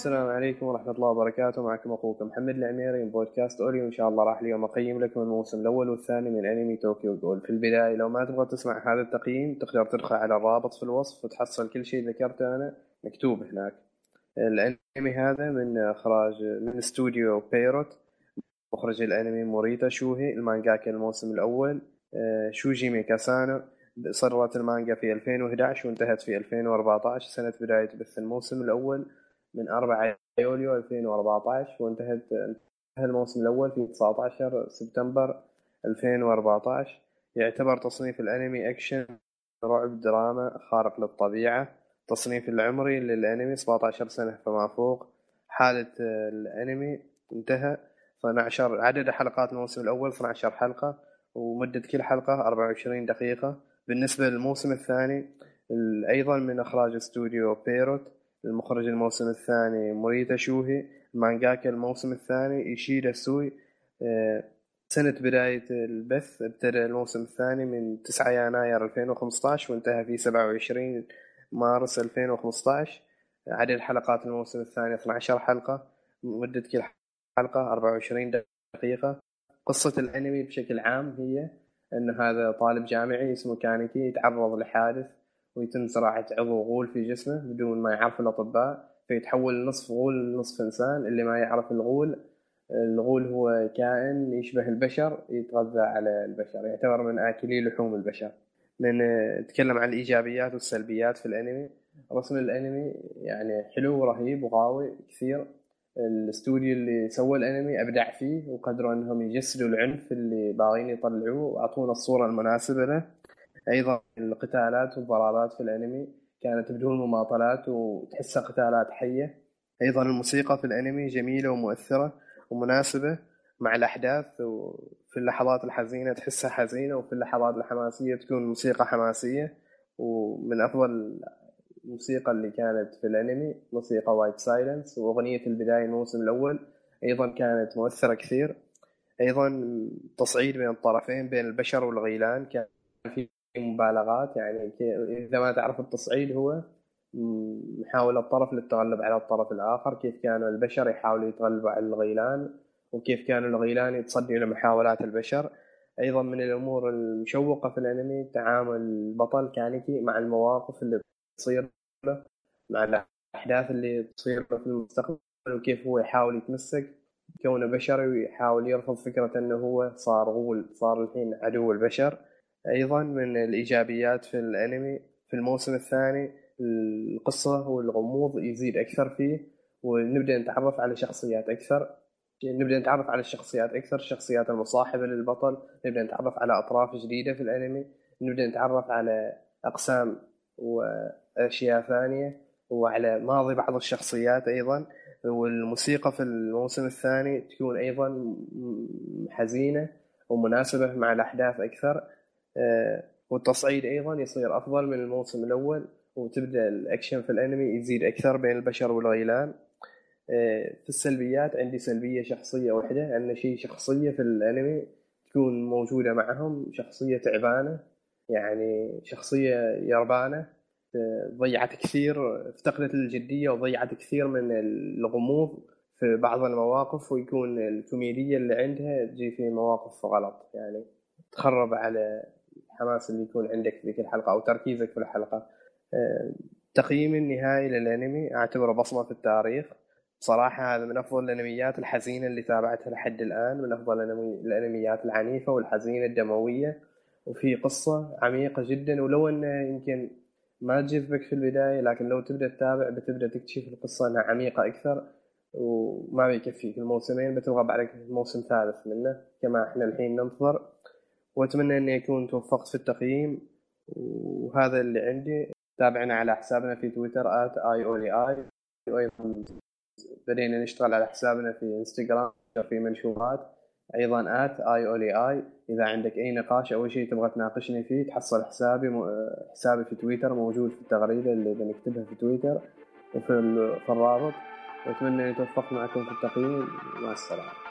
السلام عليكم ورحمة الله وبركاته. معكم أخوكم محمد العميري من بودكاست أوري وإن شاء الله راح اليوم أقيم لكم الموسم الأول والثاني من أنمي طوكيو جول في البداية لو ما تبغى تسمع هذا التقييم تقدر تدخل على الرابط في الوصف وتحصل كل شيء ذكرته أنا مكتوب هناك. الأنمي هذا من إخراج من استوديو بييرو مخرج الأنمي موريتا شوهي المانجاكا الموسم الأول آه، شو إيشيدا ميكاسانو صدرت المانجا في 2011 وانتهت في 2014 سنة بداية بث الموسم الأول. من 4 يوليو 2014 وانتهت انتهى الموسم الأول في 19 سبتمبر 2014 يعتبر تصنيف الأنمي أكشن رعب دراما خارق للطبيعة. تصنيف العمري للأنمي 17 سنة فما فوق. حالة الأنمي انتهى. 12 عدد حلقات الموسم الأول 12 حلقة ومدة كل حلقة 24 دقيقة. بالنسبة للموسم الثاني أيضا من إخراج استوديو بيروت. المخرج الموسم الثاني موريتا شوهي المانجاكا الموسم الثاني إيشيدا سوي. آه، سنة بداية البث ابتدأ الموسم الثاني من 9 يناير 2015 وانتهى في 27 مارس 2015 عدد حلقات الموسم الثاني 12 حلقة مدة كل حلقة 24 دقيقة. قصة الأنمي بشكل عام هي أن هذا طالب جامعي اسمه كانيكي يتعرض لحادث ويتم زراعة عضو غول في جسمه بدون ما يعرف الأطباء فيتحول نصف غول لنصف إنسان اللي ما يعرف الغول الغول هو كائن يشبه البشر يتغذى على البشر يعتبر من آكلي لحوم البشر. من نتكلم عن الإيجابيات والسلبيات في الأنمي. رسم الأنمي يعني حلو ورهيب وقوي كثير. الاستوديو اللي سوى الأنمي أبدع فيه وقدروا أنهم يجسدوا العنف اللي باغين يطلعوه وأعطونا الصورة المناسبة له. أيضا القتالات والضربات في الأنمي كانت بدون مماطلات وتحسها قتالات حية. أيضا الموسيقى في الأنمي جميلة ومؤثرة ومناسبة مع الأحداث وفي اللحظات الحزينة تحسها حزينة وفي اللحظات الحماسية تكون موسيقى حماسية. ومن أفضل الموسيقى اللي كانت في الأنمي موسيقى White Silence وأغنية البداية الموسم الأول أيضا كانت مؤثرة كثير. أيضا تصعيد بين الطرفين بين البشر والغيلان كان في مبالغات يعني إذا ما تعرف التصعيد هو محاولة الطرف للتغلب على الطرف الآخر كيف كانوا البشر يحاولوا يتغلبوا على الغيلان وكيف كانوا الغيلان يتصدوا لمحاولات البشر. أيضا من الأمور المشوقة في الأنمي تعامل البطل كانيكي مع المواقف اللي تصير له مع الأحداث اللي تصير له في المستقبل وكيف هو يحاول يتمسك كونه بشري ويحاول يرفض فكرة أنه هو صار غول صار الحين عدو البشر. أيضا من الإيجابيات في الأنمي في الموسم الثاني القصة والغموض يزيد أكثر فيه ونبدأ نتعرف على شخصيات أكثر. نبدأ نتعرف على الشخصيات أكثر الشخصيات المصاحبة للبطل نبدأ نتعرف على أطراف جديدة في الأنمي نبدأ نتعرف على أقسام وأشياء ثانية وعلى ماضي بعض الشخصيات أيضا. والموسيقى في الموسم الثاني تكون أيضا حزينة ومناسبة مع الأحداث أكثر. والتصعيد أيضا يصير أفضل من الموسم الأول وتبدأ الأكشن في الأنمي يزيد أكثر بين البشر والغيلان. آه، في السلبيات عندي سلبية شخصية واحدة ان شيء شخصية في الأنمي تكون موجودة معهم شخصية تعبانة يعني شخصية يربانة ضيعت كثير افتقدت الجدية وضيعت كثير من الغموض في بعض المواقف ويكون الكوميدية اللي عندها تجي في مواقف غلط. يعني تخرب على الحماس اللي يكون عندك في ذيك الحلقة أو تركيزك في الحلقة. تقييمي النهائي للأنمي أعتبره بصمة في التاريخ. بصراحة هذا من أفضل الأنميات الحزينة اللي تابعتها لحد الآن من أفضل الأنميات العنيفة والحزينة الدموية. وفي قصة عميقة جدا ولو انها يمكن ما تجذبك في البداية لكن لو تبدأ تتابع بتبدأ تكتشف القصة إنها عميقة أكثر وما بيكفيك. الموسمين بترغب عليك موسم ثالث منه كما إحنا الحين ننتظر. وأتمنى اني اكون توفقت في التقييم وهذا اللي عندي. تابعنا على حسابنا في تويتر اي وأيضا بدينا نشتغل على حسابنا في إنستغرام في منشورات أيضا ات اي اولي اي إذا عندك أي نقاش أو شيء تبغى تناقشني فيه تحصل حسابي. حسابي في تويتر موجود في التغريدة اللي بنكتبها في تويتر وفي في الرابط. وأتمنى اني توفقت معكم في التقييم. مع السلامة.